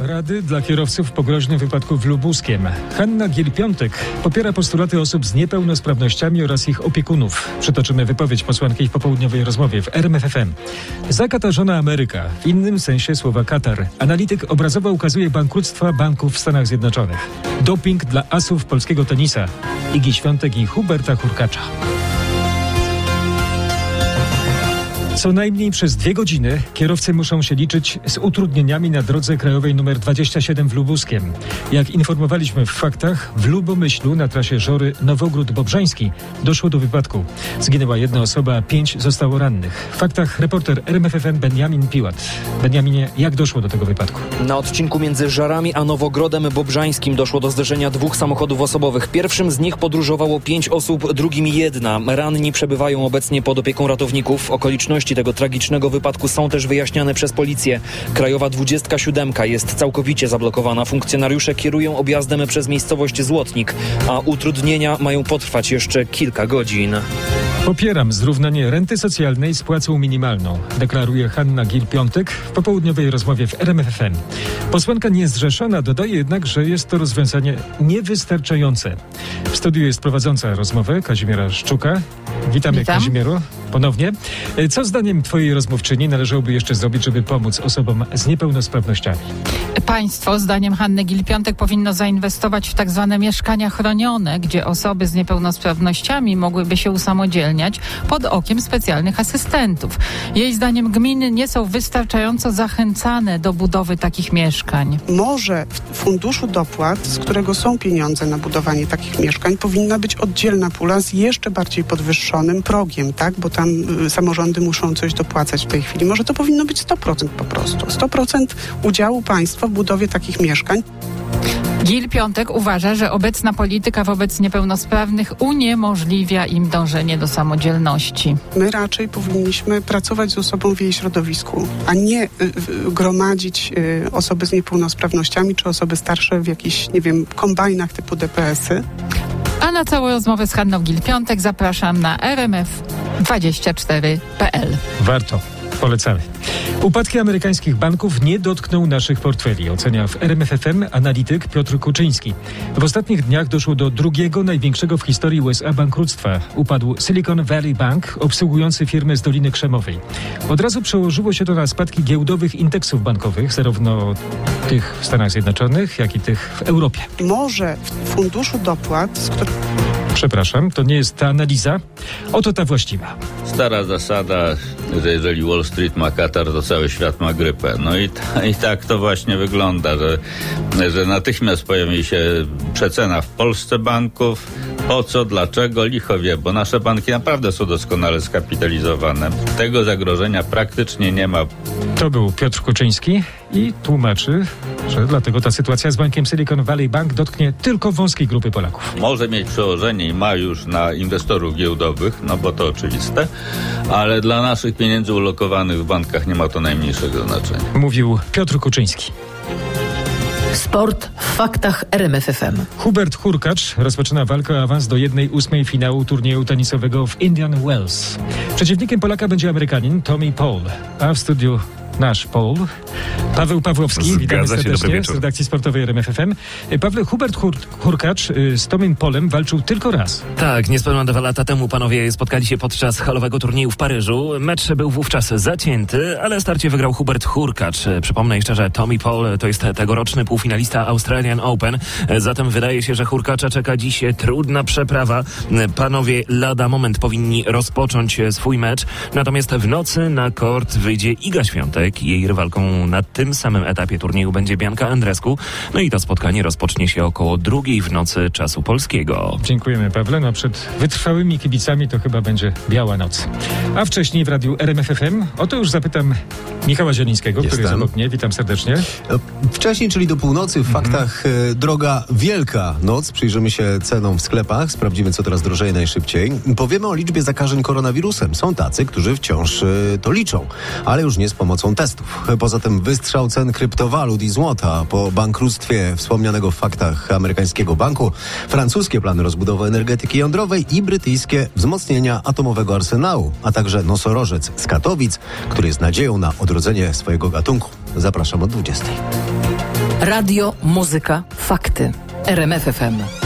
Rady dla kierowców po groźnym wypadku w Lubuskiem. Hanna Giel-Piątek popiera postulaty osób z niepełnosprawnościami oraz ich opiekunów. Przytoczymy wypowiedź posłanki w popołudniowej rozmowie w RMFFM. Zakatarzona Ameryka, w innym sensie słowa Katar. Analityk obrazowo ukazuje bankructwa banków w Stanach Zjednoczonych. Doping dla asów polskiego tenisa. Igi Świątek i Huberta Hurkacza. Co najmniej przez dwie godziny kierowcy muszą się liczyć z utrudnieniami na drodze krajowej nr 27 w Lubuskiem. Jak informowaliśmy w faktach, w Lubomyślu na trasie Żory Nowogród-Bobrzański doszło do wypadku. Zginęła jedna osoba, pięć zostało rannych. W faktach reporter RMFFM Benjamin Piłat. Benjaminie, jak doszło do tego wypadku? Na odcinku między Żarami a Nowogrodem Bobrzańskim doszło do zderzenia dwóch samochodów osobowych. Pierwszym z nich podróżowało pięć osób, drugim jedna. Ranni przebywają obecnie pod opieką ratowników. Okoliczności tego tragicznego wypadku są też wyjaśniane przez policję. Krajowa 27 jest całkowicie zablokowana. Funkcjonariusze kierują objazdem przez miejscowość Złotnik, a utrudnienia mają potrwać jeszcze kilka godzin. Popieram zrównanie renty socjalnej z płacą minimalną, deklaruje Hanna Gil-Piątek w popołudniowej rozmowie w RMFFM. Posłanka niezrzeszona dodaje jednak, że jest to rozwiązanie niewystarczające. W studiu jest prowadząca rozmowę Kazimiera Szczuka. Witamy Witam. Kazimieru ponownie. Co zdaniem Twojej rozmówczyni należałoby jeszcze zrobić, żeby pomóc osobom z niepełnosprawnościami? Państwo, zdaniem Hanny Gil-Piątek, powinno zainwestować w tak zwane mieszkania chronione, gdzie osoby z niepełnosprawnościami mogłyby się usamodzielniać pod okiem specjalnych asystentów. Jej zdaniem gminy nie są wystarczająco zachęcane do budowy takich mieszkań. Może w funduszu dopłat, z którego są pieniądze na budowanie takich mieszkań, powinna być oddzielna pula z jeszcze bardziej podwyższonym progiem, tak? Bo tam y, samorządy muszą coś dopłacać w tej chwili. Może to powinno być 100% po prostu. 100% udziału państwa w budowie takich mieszkań. Gil Piątek uważa, że obecna polityka wobec niepełnosprawnych uniemożliwia im dążenie do samodzielności. My raczej powinniśmy pracować z osobą w jej środowisku, a nie y, gromadzić y, osoby z niepełnosprawnościami czy osoby starsze w jakichś, nie wiem, kombajnach typu DPS-y. A na całą rozmowę z Hanną Gil-Piątek zapraszam na rmf24.pl. Warto. Polecamy. Upadki amerykańskich banków nie dotkną naszych portfeli, ocenia w RMFFM analityk Piotr Kuczyński. W ostatnich dniach doszło do drugiego największego w historii USA bankructwa. Upadł Silicon Valley Bank, obsługujący firmy z Doliny Krzemowej. Od razu przełożyło się to na spadki giełdowych indeksów bankowych, zarówno tych w Stanach Zjednoczonych, jak i tych w Europie. Może w funduszu dopłat, z którego Przepraszam, to nie jest ta analiza. Oto ta właściwa. Stara zasada, że jeżeli Wall Street ma katar, to cały świat ma grypę. No i, ta, i tak to właśnie wygląda, że, że natychmiast pojawi się przecena w Polsce banków. Po co, dlaczego, licho wie, bo nasze banki naprawdę są doskonale skapitalizowane. Tego zagrożenia praktycznie nie ma. To był Piotr Kuczyński i tłumaczy, dlatego ta sytuacja z bankiem Silicon Valley Bank dotknie tylko wąskiej grupy Polaków. Może mieć przełożenie i ma już na inwestorów giełdowych, no bo to oczywiste, ale dla naszych pieniędzy ulokowanych w bankach nie ma to najmniejszego znaczenia. Mówił Piotr Kuczyński. Sport w faktach RMFFM. Hubert Hurkacz rozpoczyna walkę o awans do 1-8 finału turnieju tenisowego w Indian Wells. Przeciwnikiem Polaka będzie Amerykanin Tommy Paul, a w studiu nasz Paul, Paweł Pawłowski, witamy się, serdecznie z redakcji sportowej RMFFM. Pawle, Hubert Hur Hurkacz y, z Tomym Polem walczył tylko raz. Tak, niespełna dwa lata temu panowie spotkali się podczas halowego turnieju w Paryżu. Mecz był wówczas zacięty, ale starcie wygrał Hubert Hurkacz. Przypomnę jeszcze, że Tommy Paul to jest tegoroczny półfinalista Australian Open. Zatem wydaje się, że Hurkacza czeka dziś trudna przeprawa. Panowie lada moment powinni rozpocząć swój mecz. Natomiast w nocy na kort wyjdzie Iga Świątek. Jej rywalką na tym samym etapie turnieju będzie Bianka Andrescu. No i to spotkanie rozpocznie się około drugiej w nocy czasu polskiego. Dziękujemy, Pawle. No przed wytrwałymi kibicami to chyba będzie biała noc. A wcześniej w radiu RMFFM o to już zapytam Michała Zielińskiego, który jest Jestem. obok mnie. Witam serdecznie. Wcześniej, czyli do północy, w faktach e, droga Wielka Noc. Przyjrzymy się cenom w sklepach, sprawdzimy, co teraz drożeje najszybciej. Powiemy o liczbie zakażeń koronawirusem. Są tacy, którzy wciąż e, to liczą, ale już nie z pomocą testów. Poza tym wystrzał cen kryptowalut i złota po bankructwie wspomnianego w faktach amerykańskiego banku, francuskie plany rozbudowy energetyki jądrowej i brytyjskie wzmocnienia atomowego arsenału, a także nosorożec z Katowic, który jest nadzieją na odrodzenie swojego gatunku. Zapraszam od 20. Radio, muzyka, fakty. RMFFM.